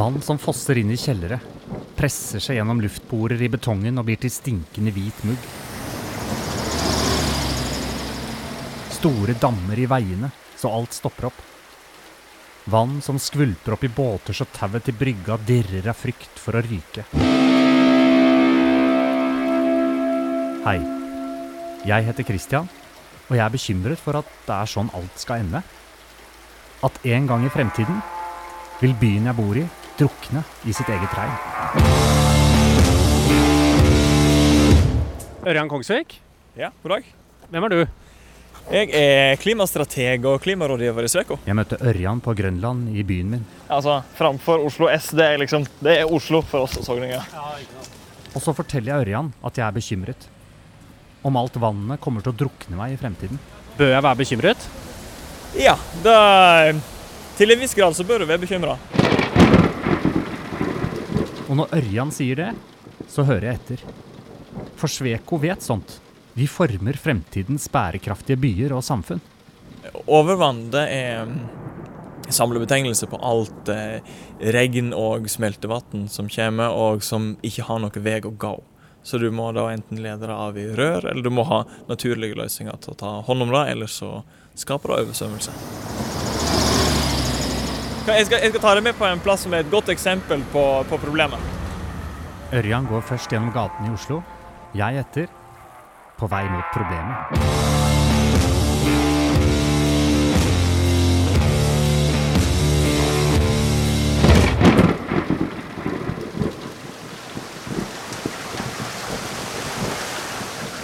Vann som fosser inn i kjellere, presser seg gjennom luftborer i betongen og blir til stinkende hvit mugg. Store dammer i veiene, så alt stopper opp. Vann som skvulper opp i båter så tauet til brygga dirrer av frykt for å ryke. Hei. Jeg heter Christian, og jeg er bekymret for at det er sånn alt skal ende. At en gang i fremtiden vil byen jeg bor i, drukne i sitt eget regn. Ørjan Kongsvik, Ja, god dag. hvem er du? Jeg er klimastrateg og klimarådgiver i Sveko. Jeg møtte Ørjan på Grønland i byen min. Altså, framfor Oslo S, det er liksom Det er Oslo for oss sogninger. Og så forteller jeg Ørjan at jeg er bekymret. Om alt vannet kommer til å drukne meg i fremtiden. Bør jeg være bekymret? Ja, det, Til en viss grad så bør du være bekymra. Og når Ørjan sier det, så hører jeg etter. For Sveko vet sånt. Vi former fremtidens bærekraftige byer og samfunn. Overvann det er mm, samlebetegnelse på alt eh, regn og smeltevann som kommer, og som ikke har noen vei å gå. Så du må da enten lede det av i rør, eller du må ha naturlige løsninger til å ta hånd om det, eller så skaper det oversvømmelse. Jeg skal, jeg skal ta deg med på en plass som er et godt eksempel på, på problemet. Ørjan går først gjennom gatene i Oslo. Jeg etter. På vei mot problemet.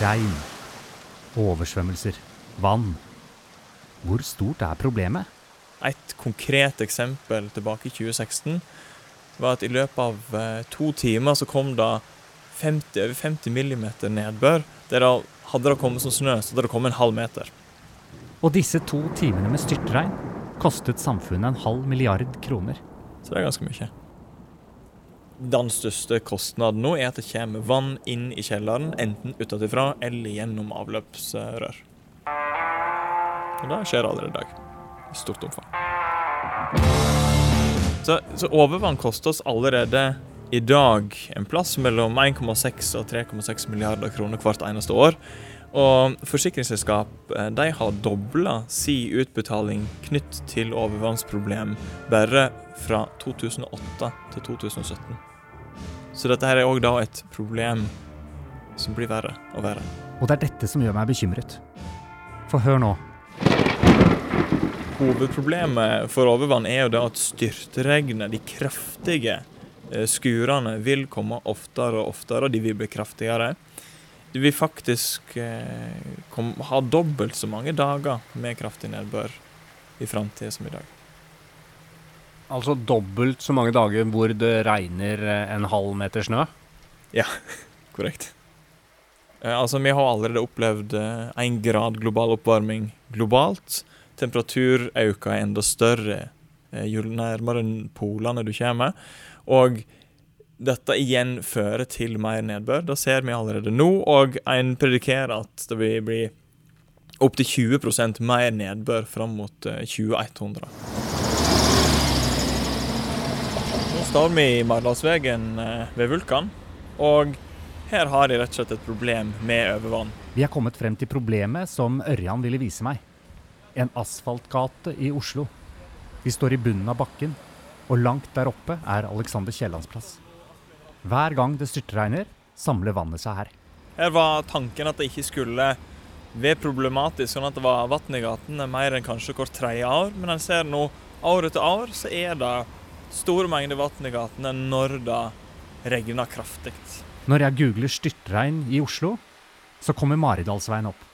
Regn. Oversvømmelser. Vann. Hvor stort er problemet? Et konkret eksempel tilbake i 2016 var at i løpet av eh, to timer så kom det 50, over 50 millimeter nedbør. Der det hadde det kommet som snø, så hadde det kommet en halv meter. Og disse to timene med styrtregn kostet samfunnet en halv milliard kroner. Så det er ganske mye. Den største kostnaden nå er at det kommer vann inn i kjelleren, enten utenfra eller gjennom avløpsrør. Og det skjer allerede i dag. I stort omfang. Så, så overvann koster oss allerede i dag en plass mellom 1,6 og 3,6 milliarder kroner hvert eneste år. Og forsikringsselskap eh, de har dobla si utbetaling knytt til overvannsproblem bare fra 2008 til 2017. Så dette her er òg da et problem som blir verre og verre. Og det er dette som gjør meg bekymret. For hør nå. Hovedproblemet for overvann er jo det at styrtregnet, de kraftige eh, skurene, vil komme oftere og oftere, de vil bli kraftigere. De vil faktisk eh, ha dobbelt så mange dager med kraftig nedbør i framtida som i dag. Altså dobbelt så mange dager hvor det regner eh, en halv meter snø? Ja, Korrekt. Altså, vi har allerede opplevd én grad global oppvarming globalt. Temperaturauka er enda større eh, jo nærmere polene du kommer. Og dette igjen fører til mer nedbør. Det ser vi allerede nå, og en predikerer at det vil bli opptil 20% mer nedbør fram mot eh, 2100. Nå står vi i Mardalsvegen eh, ved Vulkan, og her har de rett og slett et problem med overvann. Vi er kommet frem til problemet som Ørjan ville vise meg. En asfaltgate i Oslo. Vi står i bunnen av bakken, og langt der oppe er Alexander Kiellands plass. Hver gang det styrtregner, samler vannet seg her. Her var tanken at det ikke skulle være problematisk, sånn at det var vann i gatene mer enn kanskje hvert tredje år. Men en ser nå år etter år så er det store mengder vann i gatene når det regner kraftig. Når jeg googler styrtregn i Oslo, så kommer Maridalsveien opp.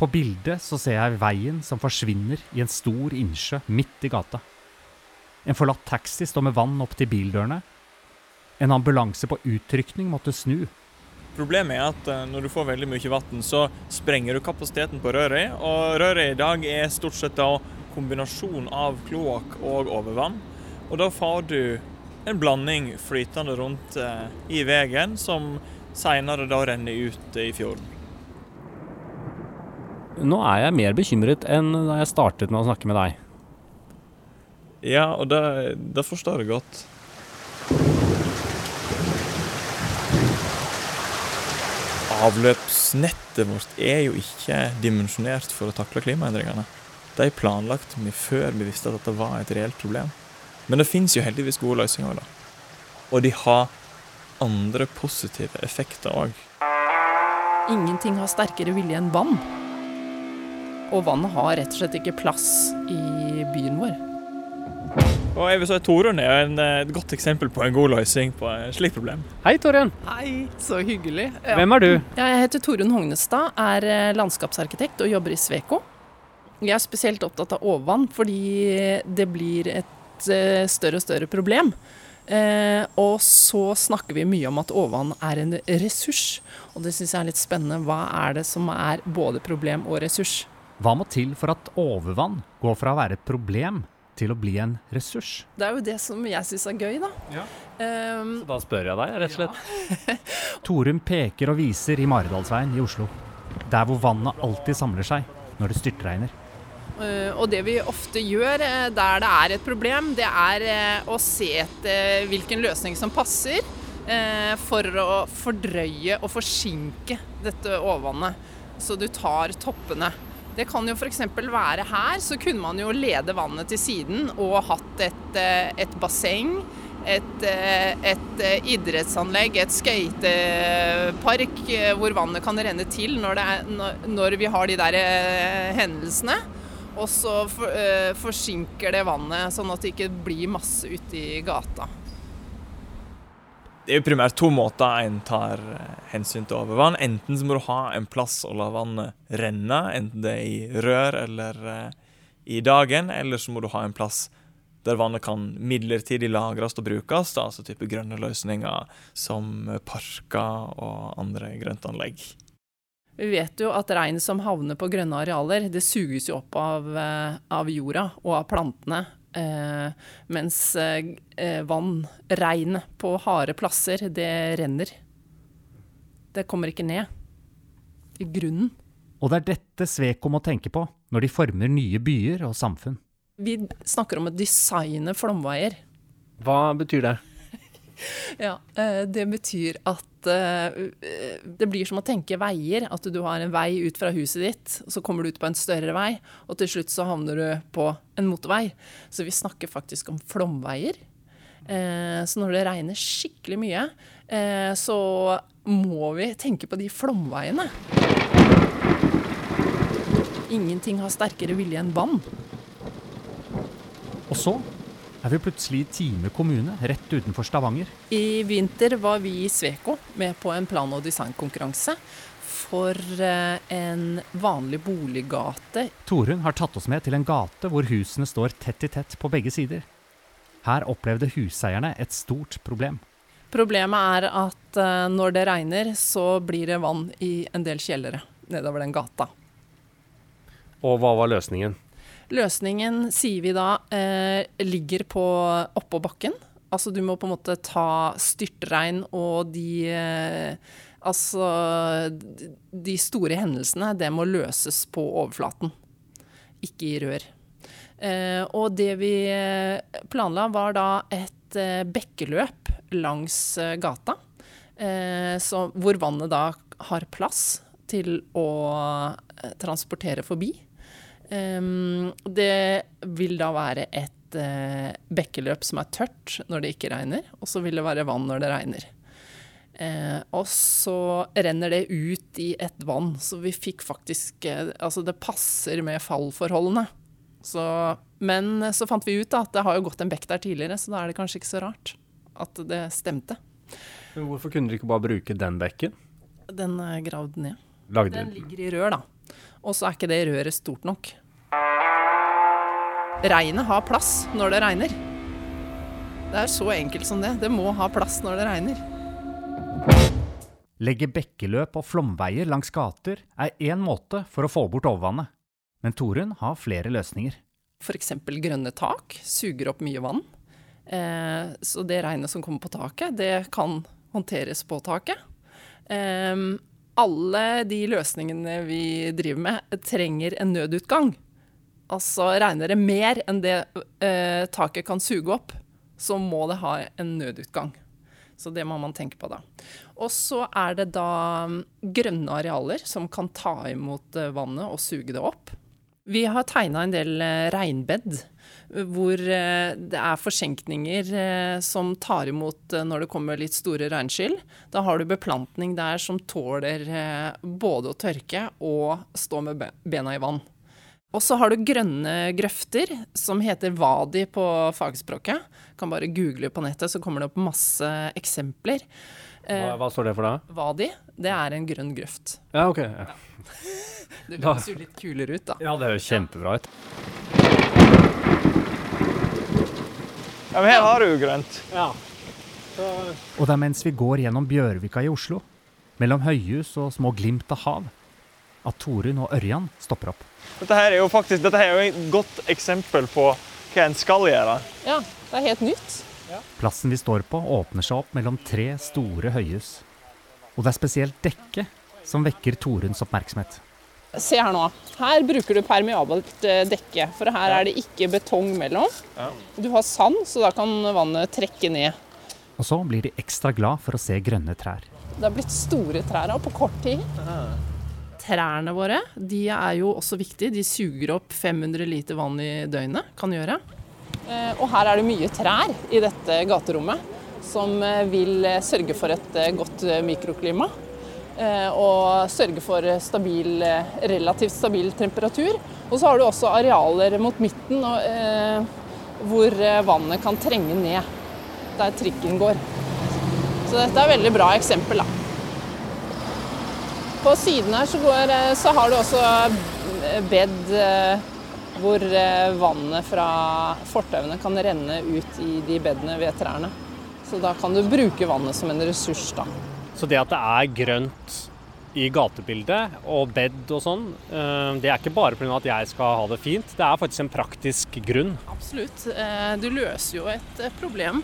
På bildet så ser jeg veien som forsvinner i en stor innsjø midt i gata. En forlatt taxi står med vann opp til bildørene. En ambulanse på utrykning måtte snu. Problemet er at eh, når du får veldig mye vann, så sprenger du kapasiteten på røret. Og røret i dag er stort sett da kombinasjon av kloakk og overvann. Og da får du en blanding flytende rundt eh, i veien, som seinere da renner ut i fjorden. Nå er jeg mer bekymret enn da jeg startet med å snakke med deg. Ja, og det, det forstår jeg godt. Avløpsnettet vårt er jo ikke dimensjonert for å takle klimaendringene. De planlagt vi før vi visste at dette var et reelt problem. Men det fins jo heldigvis gode løsninger. da. Og de har andre positive effekter òg. Ingenting har sterkere vilje enn vann. Og vannet har rett og slett ikke plass i byen vår. Og jeg vil si Torunn er en, eh, et godt eksempel på en god løsning på et slikt problem. Hei, Torunn. Hei, så hyggelig. Ja. Hvem er du? Jeg heter Torunn Hognestad, er eh, landskapsarkitekt og jobber i Sveko. Jeg er spesielt opptatt av overvann fordi det blir et eh, større og større problem. Eh, og så snakker vi mye om at overvann er en ressurs, og det syns jeg er litt spennende. Hva er det som er både problem og ressurs? Hva må til for at overvann går fra å være et problem til å bli en ressurs? Det er jo det som jeg syns er gøy, da. Ja. Ehm, Da spør jeg deg, rett og slett. Torunn peker og viser i Maridalsveien i Oslo. Der hvor vannet alltid samler seg når det styrtregner. Eh, Og det vi ofte gjør eh, der det er et problem, det er eh, å se etter hvilken løsning som passer eh, for å fordrøye og forsinke dette overvannet. Så du tar toppene. Det kan jo f.eks. være her, så kunne man jo lede vannet til siden og hatt et, eh, et basseng. Et, eh, et eh, idrettsanlegg, et skatepark hvor vannet kan renne til når, er, når- vi har de der hendelsene. Og så for, forsinker det vannet, sånn at det ikke blir masse ute i gata. Det er jo primært to måter en tar eh, hensyn til overvann. Enten så må du ha en plass å la vannet renne, enten det er i rør eller eh, i dagen, eller så må du ha en plass der vannet kan midlertidig lagres og brukes, da, altså type grønne løsninger som parker og andre grøntanlegg. Vi vet jo at regn som havner på grønne arealer, det suges jo opp av, eh, av jorda og av plantene. Eh, mens eh, eh, vann, regnet på harde plasser, det renner. Det kommer ikke ned i grunnen. Og det er dette Sveko må tenke på når de former nye byer og samfunn. Vi snakker om å designe flomveier. Hva betyr det? Ja, eh, det betyr at eh, det blir som å tenke veier. At du har en vei ut fra huset ditt, så kommer du ut på en større vei, og til slutt så havner du på en motorvei. Så vi snakker faktisk om flomveier. Eh, Så når det regner skikkelig mye, så må vi tenke på de flomveiene. Ingenting har sterkere vilje enn vann. Og så er vi plutselig i Time kommune, rett utenfor Stavanger. I vinter var vi i Sveko med på en plan- og designkonkurranse for eh, en vanlig boliggate. Torunn har tatt oss med til en gate hvor husene står tett i tett på begge sider. Her opplevde huseierne et stort problem. Problemet er at eh, når det regner, så blir det vann i en del kjellere nedover den gata. Og hva var løsningen? Løsningen, sier vi da, eh, ligger på oppå bakken. Altså du må på en måte ta styrtregn og de eh, Altså de store hendelsene, det må løses på overflaten, ikke i rør. Eh, og det vi planla var da et bekkeløp langs gata, hvor vannet da har plass til å transportere forbi. Ehm, det vil da være et eh, bekkeløp som er tørt når det ikke regner, og så vil det være vann når det regner. Eh, og så renner det ut i et vann, så vi fikk faktisk eh, Altså det passer med fallforholdene. Så, men så fant vi ut da, at det har jo gått en bekk der tidligere, så da er det kanskje ikke så rart at det stemte. Men hvorfor kunne dere ikke bare bruke den bekken? Den er gravd ned. Lagde Den ligger i rør, da. Og så er ikke det røret stort nok. Regnet har plass når det regner. Det er så enkelt som det. Det må ha plass når det regner. Legge bekkeløp og flomveier langs gater er én måte for å få bort overvannet. Men Torunn har flere løsninger. F.eks. grønne tak suger opp mye vann. Eh, så det regnet som kommer på taket, det kan håndteres på taket. Eh, alle de løsningene vi driver med, trenger en nødutgang. altså regner det mer enn det eh, taket kan suge opp, så må det ha en nødutgang. Så det må man tenke på da. Og så er det da mm, grønne arealer som kan ta imot eh, vannet og suge det opp. Vi har tegna en del eh, regnbed hvor eh, det er forsenkninger eh, som tar imot eh, når det kommer litt store regnskyll. Da har du beplantning der som tåler både å tørke og stå med bena i vann. Og så har du grønne grøfter, som heter wadi på fagspråket. Kan bare google på nettet, så kommer det opp masse eksempler. Hva, hva står det for da? wadi, det er en grønn grøft. Ja, ok. Ja, Det høres jo litt kulere ut, da. ja det høres kjempebra ut. Ja, men her har du jo grønt. Ja. Og det er mens vi går gjennom Bjørvika i Oslo, mellom høyhus og små glimt av hav, at Torunn og Ørjan stopper opp. Dette her er jo faktisk dette her er jo et godt eksempel på hva en skal gjøre. Ja, det er helt nytt. Plassen vi står på åpner seg opp mellom tre store høyhus. Og det er spesielt dekket som vekker Toruns oppmerksomhet. Se her nå. Her bruker du permeabelt eh, dekke, for her er det ikke betong mellom. Du har sand, så da kan vannet trekke ned. Og så blir de ekstra glad for å se grønne trær. Det har blitt store trær her på kort tid. Trærne våre de er jo også viktige. De suger opp 500 liter vann i døgnet, kan gjøre. Eh, Og her er det mye trær i dette gaterommet som eh, vil sørge for et godt mikroklima. Eh, Og sørge for stabil, eh, relativt stabil temperatur. Og så har du også arealer mot midten eh, hvor eh, vannet kan trenge ned. Der trikken går. Så dette er et veldig bra eksempel. da. På siden her så, går, eh, så har du også eh, bed eh, hvor eh, vannet fra fortauene kan renne ut i de bedene ved trærne. Så da kan du bruke vannet som en ressurs, da. Så det at det er grønt i gatebildet og bed og sånn, eh, det er ikke bare pga. at jeg skal ha det fint. Det er faktisk en praktisk grunn. Absolutt. Eh, Du løser jo et problem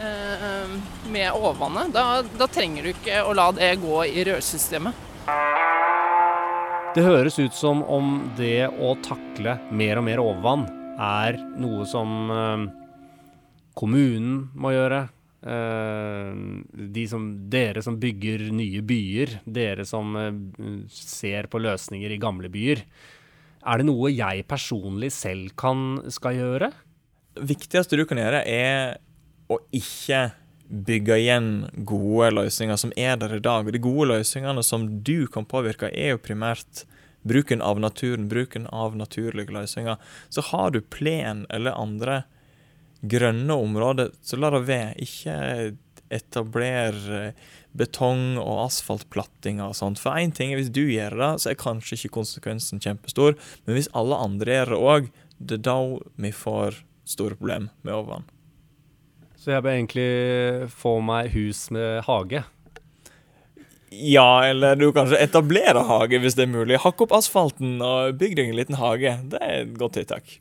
eh, med overvannet. Da, da trenger du ikke å la det gå i rørsystemet. Det høres ut som om det å takle mer og mer overvann er noe som kommunen må gjøre. Eh, de som, dere som bygger nye byer, dere som eh, ser på løsninger i gamle byer. Er det noe jeg personlig selv kan, skal gjøre? Det viktigste du kan gjøre, er å ikke bygge igjen gode løsninger som er der i dag. De gode løsningene som du kan påvirke, er jo primært bruken av naturen, bruken av naturlige løsninger. Så har du plen eller andre grønne områder, så la det være. Ikke etabler eh, betong- og asfaltplattinger og sånt. For én ting er hvis du gjør det, så er kanskje ikke konsekvensen kjempestor. Men hvis alle andre gjør det òg, det er da vi får store problemer med overvann. Så jeg bør egentlig få meg hus med hage. Ja, eller du kanskje etablere hage hvis det er mulig. Hakk opp asfalten og bygg deg en liten hage. Det er et godt tiltak.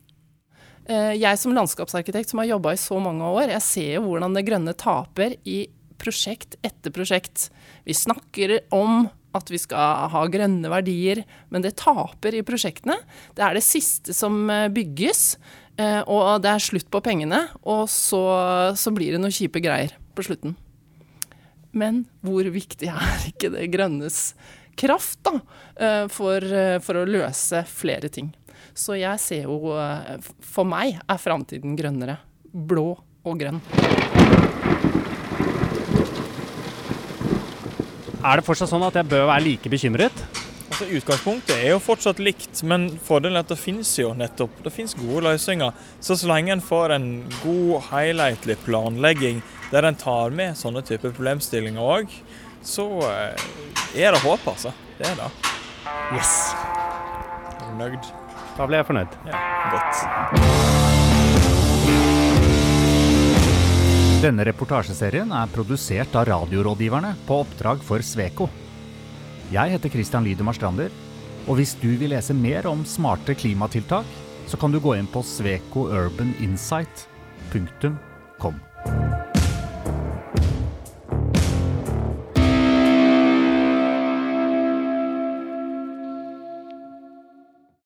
Eh, Jeg som landskapsarkitekt som har jobba i så mange år, jeg ser jo hvordan det grønne taper i prosjekt etter prosjekt. Vi snakker om at vi skal ha grønne verdier, men det taper i prosjektene. Det er det siste som eh, bygges, eh, og det er slutt på pengene. Og så, så blir det noen kjipe greier på slutten. Men hvor viktig er ikke det grønnes kraft da, for, for å løse flere ting? Så jeg ser jo eh, For meg er framtiden grønnere. Blå og grønn. Er det fortsatt sånn at jeg bør være like bekymret? Altså Utgangspunktet er jo fortsatt likt, men fordelen er at det finnes jo nettopp det finnes gode løsninger. Så så lenge en får en god, helhetlig planlegging der en tar med sånne typer problemstillinger òg, så eh, er det håp, altså. Det er det. Yes. Er nøyd? Da ble jeg fornøyd. Ja, godt. Denne reportasjeserien er produsert av Radiorådgiverne på oppdrag for Sveko. Jeg heter Christian Lydemar Strander, og hvis du vil lese mer om smarte klimatiltak, så kan du gå inn på svekourbaninsight.com.